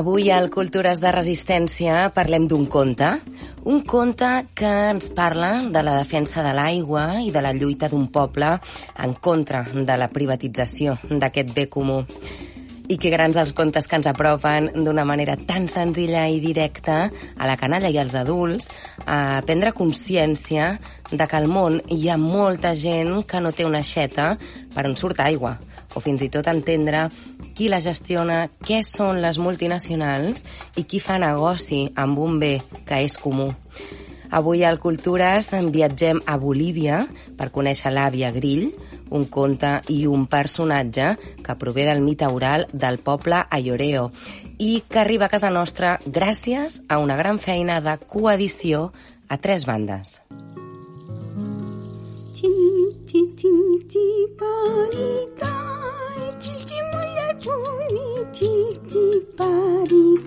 Avui al Cultures de Resistència parlem d'un conte, un conte que ens parla de la defensa de l'aigua i de la lluita d'un poble en contra de la privatització d'aquest bé comú. I que grans els contes que ens apropen d'una manera tan senzilla i directa a la canalla i als adults a prendre consciència de que al món hi ha molta gent que no té una aixeta per on surt aigua, o fins i tot entendre qui la gestiona, què són les multinacionals i qui fa negoci amb un bé que és comú. Avui al Cultures viatgem a Bolívia per conèixer l'àvia Grill, un conte i un personatge que prové del mite oral del poble Ayoreo i que arriba a casa nostra gràcies a una gran feina de coedició a tres bandes. El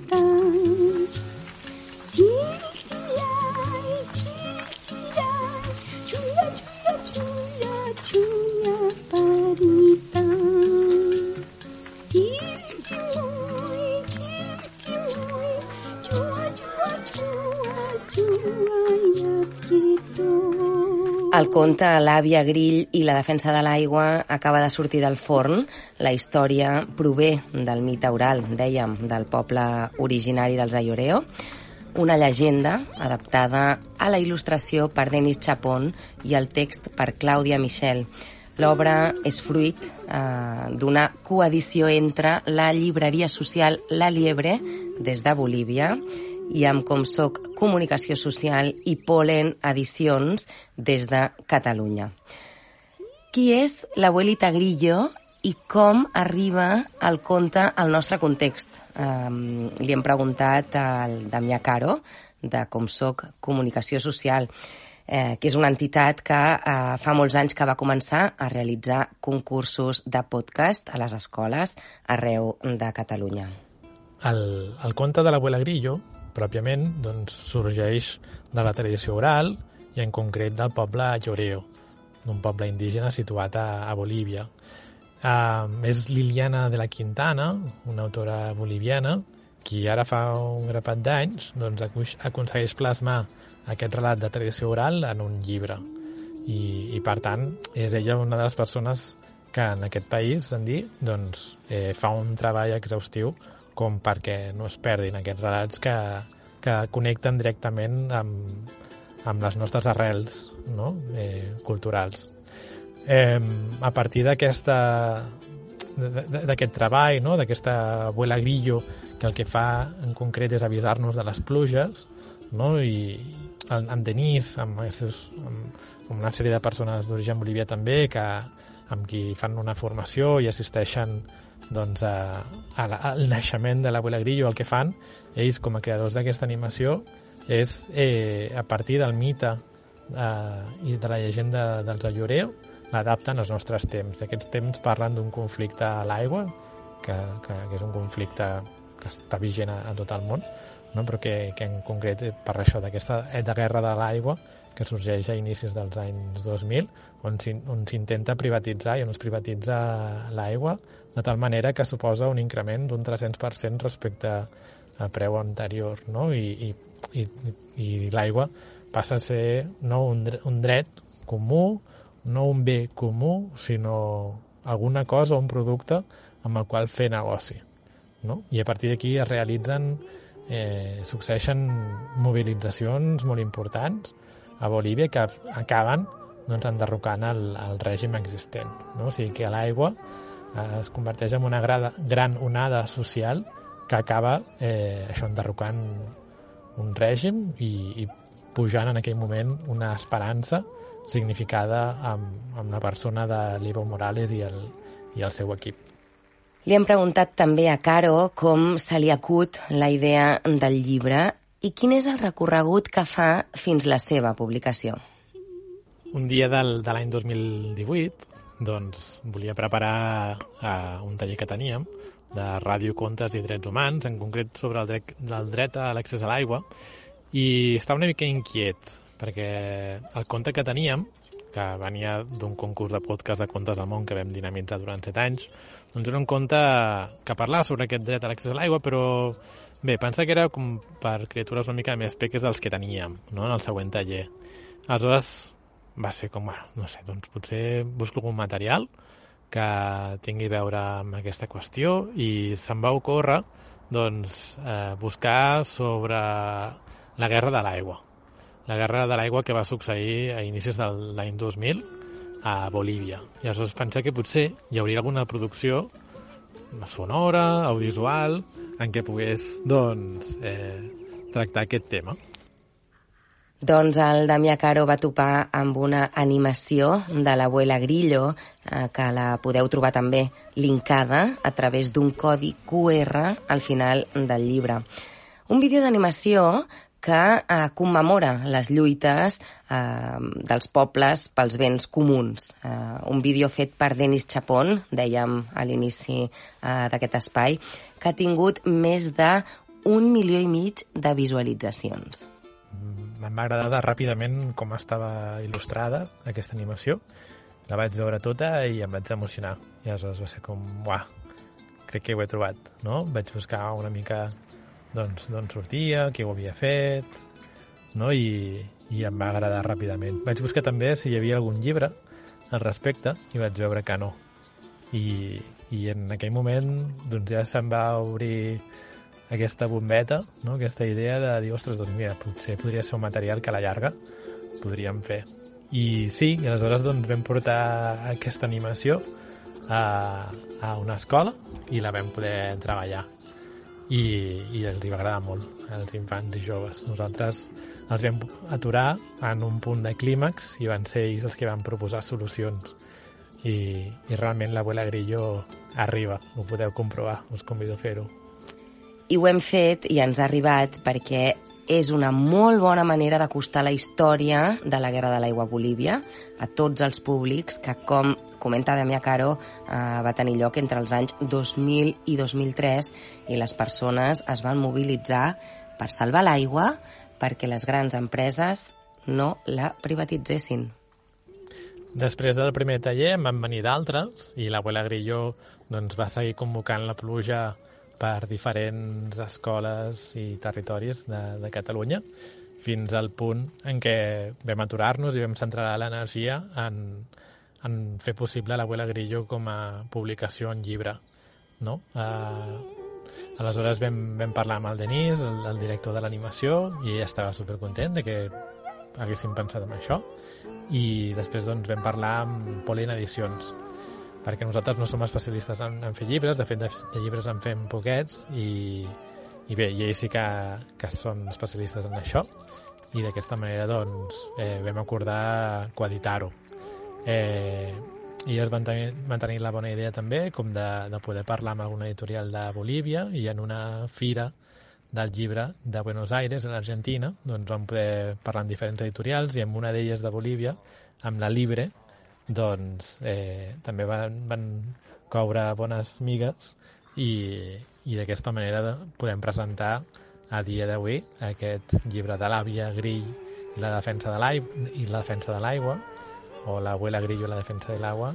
conte L'àvia Grill i la defensa de l'aigua acaba de sortir del forn. La història prové del mite oral, dèiem, del poble originari dels Ayoreo, una llegenda adaptada a la il·lustració per Denis Chapón i el text per Clàudia Michel. L'obra és fruit eh, d'una coedició entre la llibreria social La Liebre, des de Bolívia, i amb Com Soc Comunicació Social i Polen Edicions des de Catalunya. Qui és l'abuelita Grillo i com arriba el conte al nostre context? Um, li hem preguntat al Damià Caro, de Com Soc Comunicació Social, eh, que és una entitat que eh, fa molts anys que va començar a realitzar concursos de podcast a les escoles arreu de Catalunya. El, el conte de l'abuela Grillo pròpiament doncs, sorgeix de la tradició oral i en concret del poble Lloreo, d'un poble indígena situat a, a Bolívia. Uh, és Liliana de la Quintana, una autora boliviana, qui ara fa un grapat d'anys doncs, aconsegueix plasmar aquest relat de tradició oral en un llibre. I, i per tant, és ella una de les persones que en aquest país, en dir, doncs, eh, fa un treball exhaustiu com perquè no es perdin aquests relats que, que connecten directament amb, amb les nostres arrels no? eh, culturals. Eh, a partir d'aquesta d'aquest treball, no? d'aquesta abuela grillo, que el que fa en concret és avisar-nos de les pluges, no? i en, en Denis, amb, els seus, amb, amb una sèrie de persones d'origen bolivià també, que, amb qui fan una formació i assisteixen doncs, a, a la, al naixement de l'Abuela Grillo, el que fan ells com a creadors d'aquesta animació és eh, a partir del mite eh, i de la llegenda dels Alloreo l'adapten als nostres temps. Aquests temps parlen d'un conflicte a l'aigua, que, que, que és un conflicte que està vigent a, a tot el món, no? però que, que en concret per això d'aquesta de guerra de l'aigua que sorgeix a inicis dels anys 2000, on s'intenta privatitzar i on es privatitza l'aigua de tal manera que suposa un increment d'un 300% respecte a preu anterior, no? I, i, i, i l'aigua passa a ser no un, un dret comú, no un bé comú, sinó alguna cosa, un producte amb el qual fer negoci. No? I a partir d'aquí es realitzen, eh, succeeixen mobilitzacions molt importants a Bolívia que acaben doncs, enderrocant el, el règim existent. No? O sigui que l'aigua eh, es converteix en una grada, gran onada social que acaba eh, això enderrocant un règim i, i pujant en aquell moment una esperança significada amb, amb la persona de l'Evo Morales i el, i el seu equip. Li hem preguntat també a Caro com se li acut la idea del llibre i quin és el recorregut que fa fins la seva publicació? Un dia del, de l'any 2018, doncs, volia preparar uh, un taller que teníem de ràdio, contes i drets humans, en concret sobre el dret, el dret a l'accés a l'aigua, i estava una mica inquiet, perquè el conte que teníem que venia d'un concurs de podcast de contes del món que vam dinamitzar durant 7 anys, doncs era un conte que parlava sobre aquest dret a l'accés a l'aigua, però bé, pensa que era com per criatures una mica més peques dels que teníem no? en el següent taller. Aleshores va ser com, bueno, no sé, doncs potser busco algun material que tingui a veure amb aquesta qüestió i se'm va ocórrer doncs, eh, buscar sobre la guerra de l'aigua. La guerra de l'aigua que va succeir a inicis de l'any 2000 a Bolívia. I aleshores pensa que potser hi hauria alguna producció sonora, audiovisual, en què pogués doncs, eh, tractar aquest tema. Doncs el Damià Caro va topar amb una animació de l'abuela Grillo, eh, que la podeu trobar també linkada a través d'un codi QR al final del llibre. Un vídeo d'animació que eh, commemora les lluites eh, dels pobles pels béns comuns. Eh, un vídeo fet per Denis Chapón, dèiem a l'inici eh, d'aquest espai, que ha tingut més de milió i mig de visualitzacions. Em va agradar ràpidament com estava il·lustrada aquesta animació. La vaig veure tota i em vaig emocionar. I aleshores va ser com, uah, crec que ho he trobat, no? Vaig buscar una mica doncs, d'on sortia, qui ho havia fet, no? I, i em va agradar ràpidament. Vaig buscar també si hi havia algun llibre al respecte i vaig veure que no. I, i en aquell moment doncs ja se'm va obrir aquesta bombeta, no? aquesta idea de dir, ostres, doncs mira, potser podria ser un material que a la llarga podríem fer. I sí, i aleshores doncs, vam portar aquesta animació a, a una escola i la vam poder treballar i, i els hi va agradar molt als infants i joves. Nosaltres els vam aturar en un punt de clímax i van ser ells els que van proposar solucions i, i realment l'abuela Grillo arriba, ho podeu comprovar, us convido a fer-ho. I ho hem fet i ens ha arribat perquè és una molt bona manera d'acostar la història de la Guerra de l'Aigua a Bolívia a tots els públics que, com comenta Damià Caro, eh, va tenir lloc entre els anys 2000 i 2003 i les persones es van mobilitzar per salvar l'aigua perquè les grans empreses no la privatitzessin. Després del primer taller en van venir d'altres i l'abuela Grillo doncs, va seguir convocant la pluja per diferents escoles i territoris de, de Catalunya fins al punt en què vam aturar-nos i vam centrar l'energia en, en fer possible l'Abuela Grillo com a publicació en llibre. No? Uh, aleshores vam, vam parlar amb el Denis, el, el director de l'animació, i ell estava supercontent de que haguéssim pensat en això. I després doncs, vam parlar amb Polin Edicions, perquè nosaltres no som especialistes en, en fer llibres, de fet de, de llibres en fem poquets i, i bé, i ells sí que, que són especialistes en això i d'aquesta manera doncs eh, vam acordar coeditar-ho. Eh, i es van tenir, van tenir la bona idea també com de, de poder parlar amb alguna editorial de Bolívia i en una fira del llibre de Buenos Aires, en Argentina, doncs vam poder parlar amb diferents editorials i amb una d'elles de Bolívia, amb la Libre, doncs eh, també van, van coure bones migues i, i d'aquesta manera podem presentar a dia d'avui aquest llibre de l'àvia Grill i la defensa de l'aigua i la defensa de l'aigua o l'abuela Grillo i la defensa de l'aigua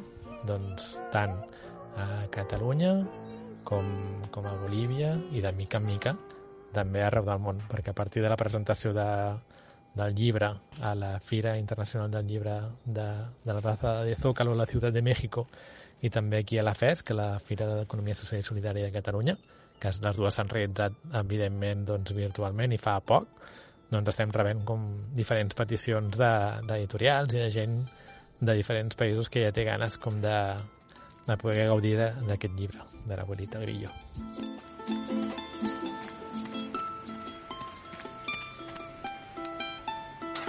doncs tant a Catalunya com, com a Bolívia i de mica en mica també arreu del món perquè a partir de la presentació de, del llibre a la Fira Internacional del Llibre de, de la Plaza de Zócalo a la Ciutat de México i també aquí a la FES, que la Fira d'Economia Social i Solidària de Catalunya, que les dues s'han realitzat, evidentment, doncs, virtualment i fa poc, doncs estem rebent com diferents peticions d'editorials de, i de gent de diferents països que ja té ganes com de, de poder gaudir d'aquest llibre, de l'abuelita Grillo.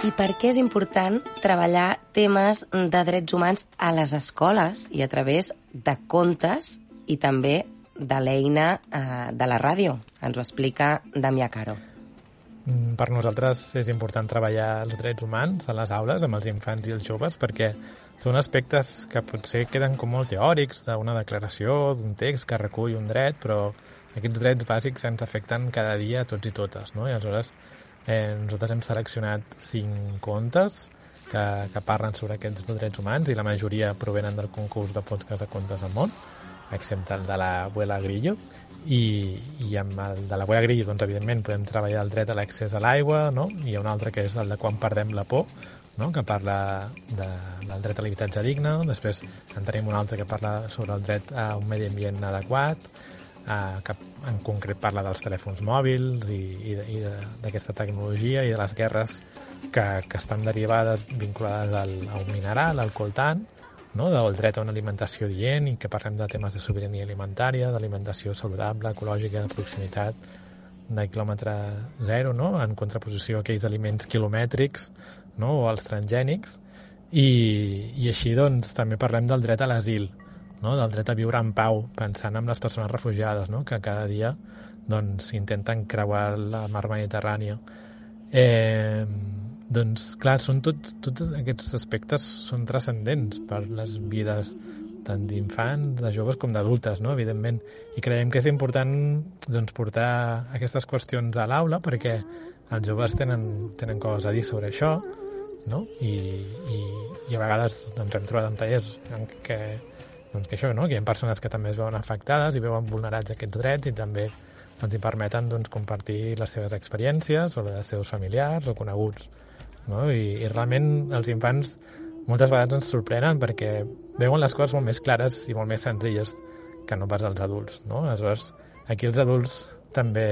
I per què és important treballar temes de drets humans a les escoles i a través de contes i també de l'eina eh, de la ràdio. Ens ho explica Damià Caro. Mm, per nosaltres és important treballar els drets humans a les aules amb els infants i els joves perquè són aspectes que potser queden com molt teòrics d'una declaració, d'un text que recull un dret, però aquests drets bàsics ens afecten cada dia a tots i totes, no? I aleshores Eh, nosaltres hem seleccionat cinc contes que, que parlen sobre aquests drets humans i la majoria provenen del concurs de podcast de contes del món, excepte el de l'abuela Grillo. I, i amb el de l'abuela Grillo, doncs, evidentment, podem treballar el dret a l'accés a l'aigua, no? i hi ha un altre que és el de quan perdem la por, no? que parla de, del dret a l'habitatge digne, després en tenim un altre que parla sobre el dret a un medi ambient adequat, eh, que en concret parla dels telèfons mòbils i, i, i d'aquesta tecnologia i de les guerres que, que estan derivades vinculades al, a un mineral, al coltant, no? del dret a una alimentació dient i que parlem de temes de sobirania alimentària, d'alimentació saludable, ecològica, de proximitat, de quilòmetre zero, no? en contraposició a aquells aliments quilomètrics no? o als transgènics, i, i així doncs també parlem del dret a l'asil, no? del dret a viure en pau, pensant en les persones refugiades, no? que cada dia doncs, intenten creuar la mar Mediterrània. Eh, doncs, clar, són tot, tots aquests aspectes són transcendents per les vides tant d'infants, de joves com d'adultes, no? evidentment. I creiem que és important doncs, portar aquestes qüestions a l'aula perquè els joves tenen, tenen coses a dir sobre això no? I, i, i a vegades doncs, hem trobat en tallers en què doncs que això, no? que hi ha persones que també es veuen afectades i veuen vulnerats aquests drets i també els hi permeten doncs, compartir les seves experiències o les dels seus familiars o coneguts. No? I, I realment els infants moltes vegades ens sorprenen perquè veuen les coses molt més clares i molt més senzilles que no pas els adults. No? Aleshores, aquí els adults també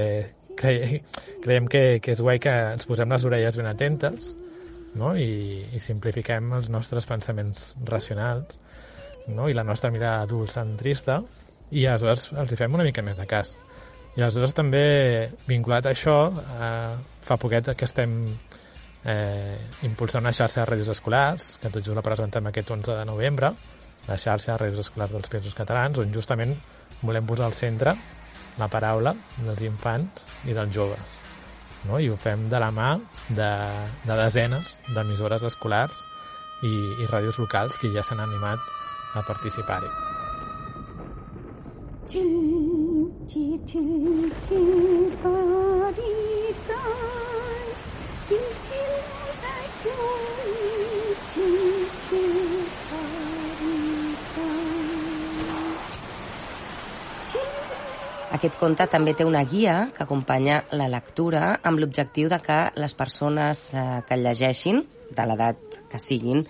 cre creiem que, que és guai que ens posem les orelles ben atentes no? I, i simplifiquem els nostres pensaments racionals no? i la nostra mirada adultcentrista i aleshores els hi fem una mica més de cas. I aleshores també, vinculat a això, eh, fa poquet que estem eh, impulsant una xarxa de ràdios escolars, que tot just la presentem aquest 11 de novembre, la xarxa de ràdios escolars dels països catalans, on justament volem posar al centre la paraula dels infants i dels joves. No? I ho fem de la mà de, de desenes d'emissores escolars i, i ràdios locals que ja s'han animat a participar-hi. Aquest conte també té una guia que acompanya la lectura amb l'objectiu de que les persones eh, que el llegeixin, de l'edat que siguin,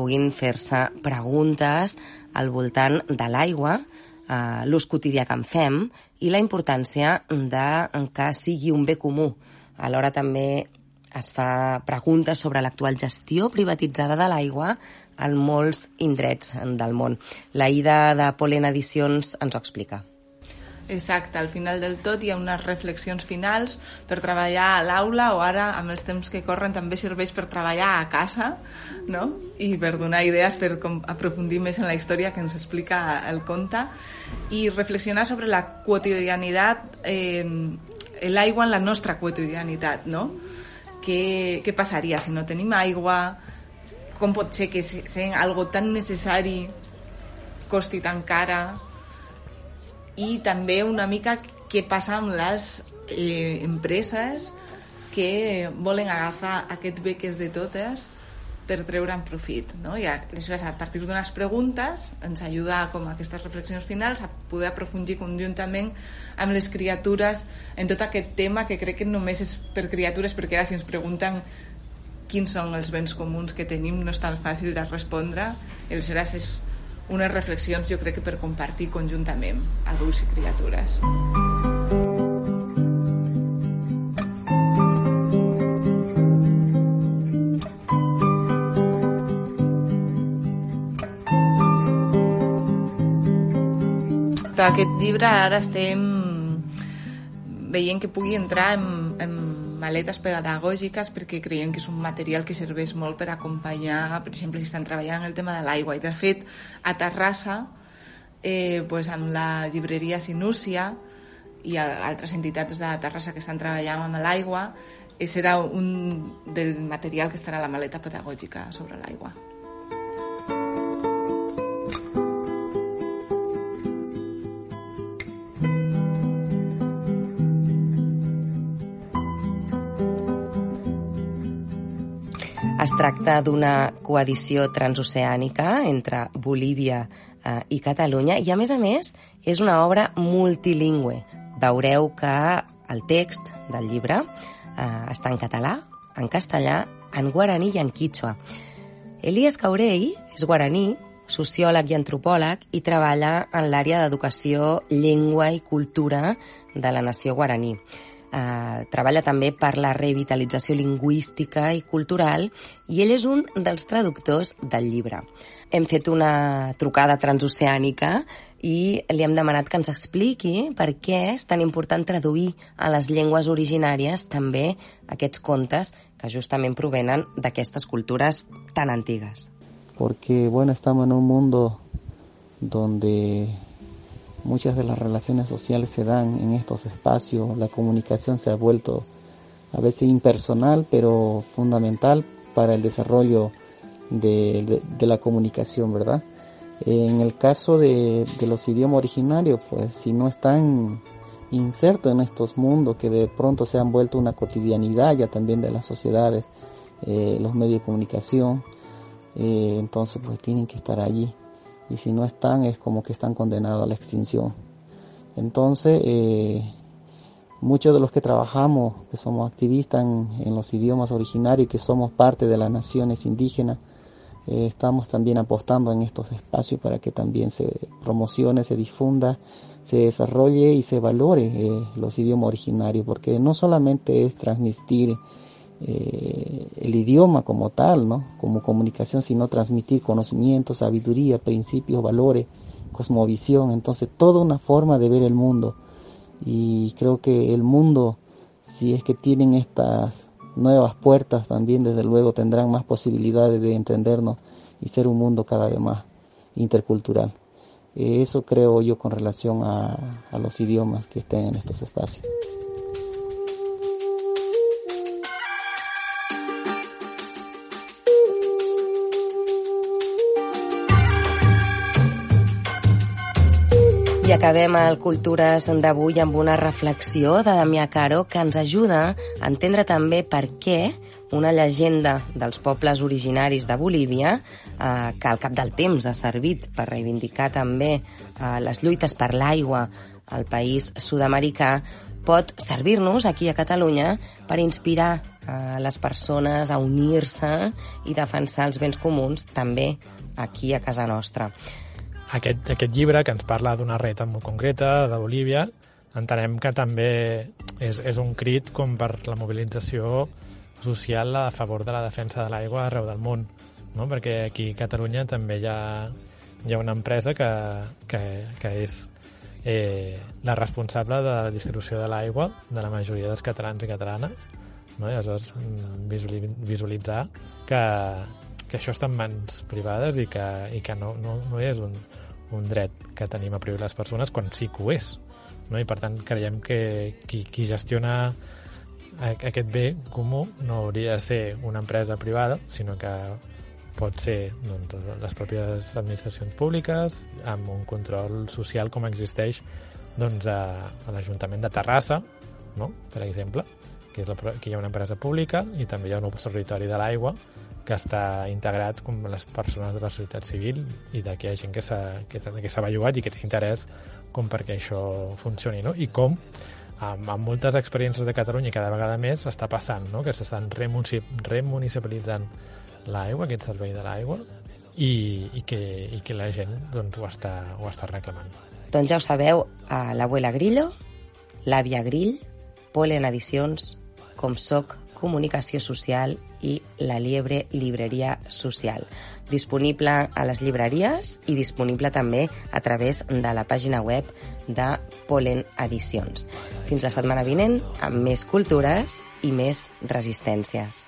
puguin fer-se preguntes al voltant de l'aigua, eh, l'ús quotidià que en fem i la importància de que sigui un bé comú. Alhora també es fa preguntes sobre l'actual gestió privatitzada de l'aigua en molts indrets del món. La Ida de Polen Edicions ens ho explica. Exacte, al final del tot hi ha unes reflexions finals per treballar a l'aula o ara amb els temps que corren també serveix per treballar a casa no? i per donar idees per com, aprofundir més en la història que ens explica el conte i reflexionar sobre la quotidianitat eh, l'aigua en la nostra quotidianitat no? què, què passaria si no tenim aigua com pot ser que sent algo tan necessari costi tan cara i també una mica què passa amb les eh, empreses que volen agafar aquest bé que és de totes per treure'n profit. No? I aleshores, a partir d'unes preguntes, ens ajuda com a aquestes reflexions finals a poder aprofundir conjuntament amb les criatures en tot aquest tema que crec que només és per criatures, perquè ara si ens pregunten quins són els béns comuns que tenim no és tan fàcil de respondre. Aleshores és unes reflexions jo crec que per compartir conjuntament adults i criatures. Aquest llibre ara estem veient que pugui entrar en, maletes pedagògiques perquè creiem que és un material que serveix molt per acompanyar, per exemple, si estan treballant el tema de l'aigua. I de fet, a Terrassa, eh, pues, amb la llibreria Sinúcia i altres entitats de Terrassa que estan treballant amb l'aigua, eh, serà un del material que estarà a la maleta pedagògica sobre l'aigua. Es tracta d'una coedició transoceànica entre Bolívia eh, i Catalunya i, a més a més, és una obra multilingüe. Veureu que el text del llibre eh, està en català, en castellà, en guaraní i en quichua. Elias Caurell és guaraní, sociòleg i antropòleg i treballa en l'àrea d'educació, llengua i cultura de la nació guaraní. Eh, treballa també per la revitalització lingüística i cultural i ell és un dels traductors del llibre. Hem fet una trucada transoceànica i li hem demanat que ens expliqui per què és tan important traduir a les llengües originàries també aquests contes que justament provenen d'aquestes cultures tan antigues. Porque, bueno, estamos en un mundo donde Muchas de las relaciones sociales se dan en estos espacios, la comunicación se ha vuelto a veces impersonal, pero fundamental para el desarrollo de, la comunicación, ¿verdad? En el caso de, los idiomas originarios, pues si no están insertos en estos mundos que de pronto se han vuelto una cotidianidad ya también de las sociedades, eh, los medios de comunicación, eh, entonces pues tienen que estar allí y si no están es como que están condenados a la extinción. Entonces, eh, muchos de los que trabajamos, que somos activistas en, los idiomas originarios que somos parte de las naciones indígenas, eh, estamos también apostando en estos espacios para que también se promocione, se difunda, se desarrolle y se valore eh, los idiomas originarios, porque no solamente es transmitir eh, el idioma como tal, ¿no? Como comunicación, sino transmitir conocimiento, sabiduría, principios, valores, cosmovisión. Entonces, toda una forma de ver el mundo. Y creo que el mundo, si es que tienen estas nuevas puertas, también desde luego tendrán más posibilidades de entendernos y ser un mundo cada vez más intercultural. Eh, eso creo yo con relación a, a los idiomas que estén en estos espacios. I acabem el Cultures d'avui amb una reflexió de Damià Caro que ens ajuda a entendre també per què una llegenda dels pobles originaris de Bolívia, eh, que al cap del temps ha servit per reivindicar també eh, les lluites per l'aigua al país sud-americà, pot servir-nos aquí a Catalunya per inspirar eh, les persones a unir-se i defensar els béns comuns també aquí a casa nostra aquest, aquest llibre, que ens parla d'una reta molt concreta, de Bolívia, entenem que també és, és un crit com per la mobilització social a favor de la defensa de l'aigua arreu del món, no? perquè aquí a Catalunya també hi ha, hi ha una empresa que, que, que és eh, la responsable de la distribució de l'aigua de la majoria dels catalans i catalanes, no? i aleshores mm, visualitzar que, que això està en mans privades i que, i que no, no, no és un, un dret que tenim a privar les persones quan sí que ho és. No? I per tant creiem que qui, qui gestiona aquest bé comú no hauria de ser una empresa privada, sinó que pot ser doncs, les pròpies administracions públiques amb un control social com existeix doncs, a, a l'Ajuntament de Terrassa, no? per exemple, que, és la, que hi ha una empresa pública i també hi ha un observatori de l'aigua que està integrat com les persones de la societat civil i de que hi ha gent que s'ha que, que bellugat i que té interès com perquè això funcioni, no? I com amb, amb moltes experiències de Catalunya cada vegada més està passant, no? Que s'estan remunicipalitzant l'aigua, aquest servei de l'aigua, i, i, que, i que la gent doncs, ho, està, ho està reclamant. Doncs ja ho sabeu, a l'abuela Grillo, l'àvia Grill, Polen Edicions, com soc Comunicació Social i La Liebre Libreria Social. Disponible a les llibreries i disponible també a través de la pàgina web de Polen Edicions. Fins la setmana vinent amb més cultures i més resistències.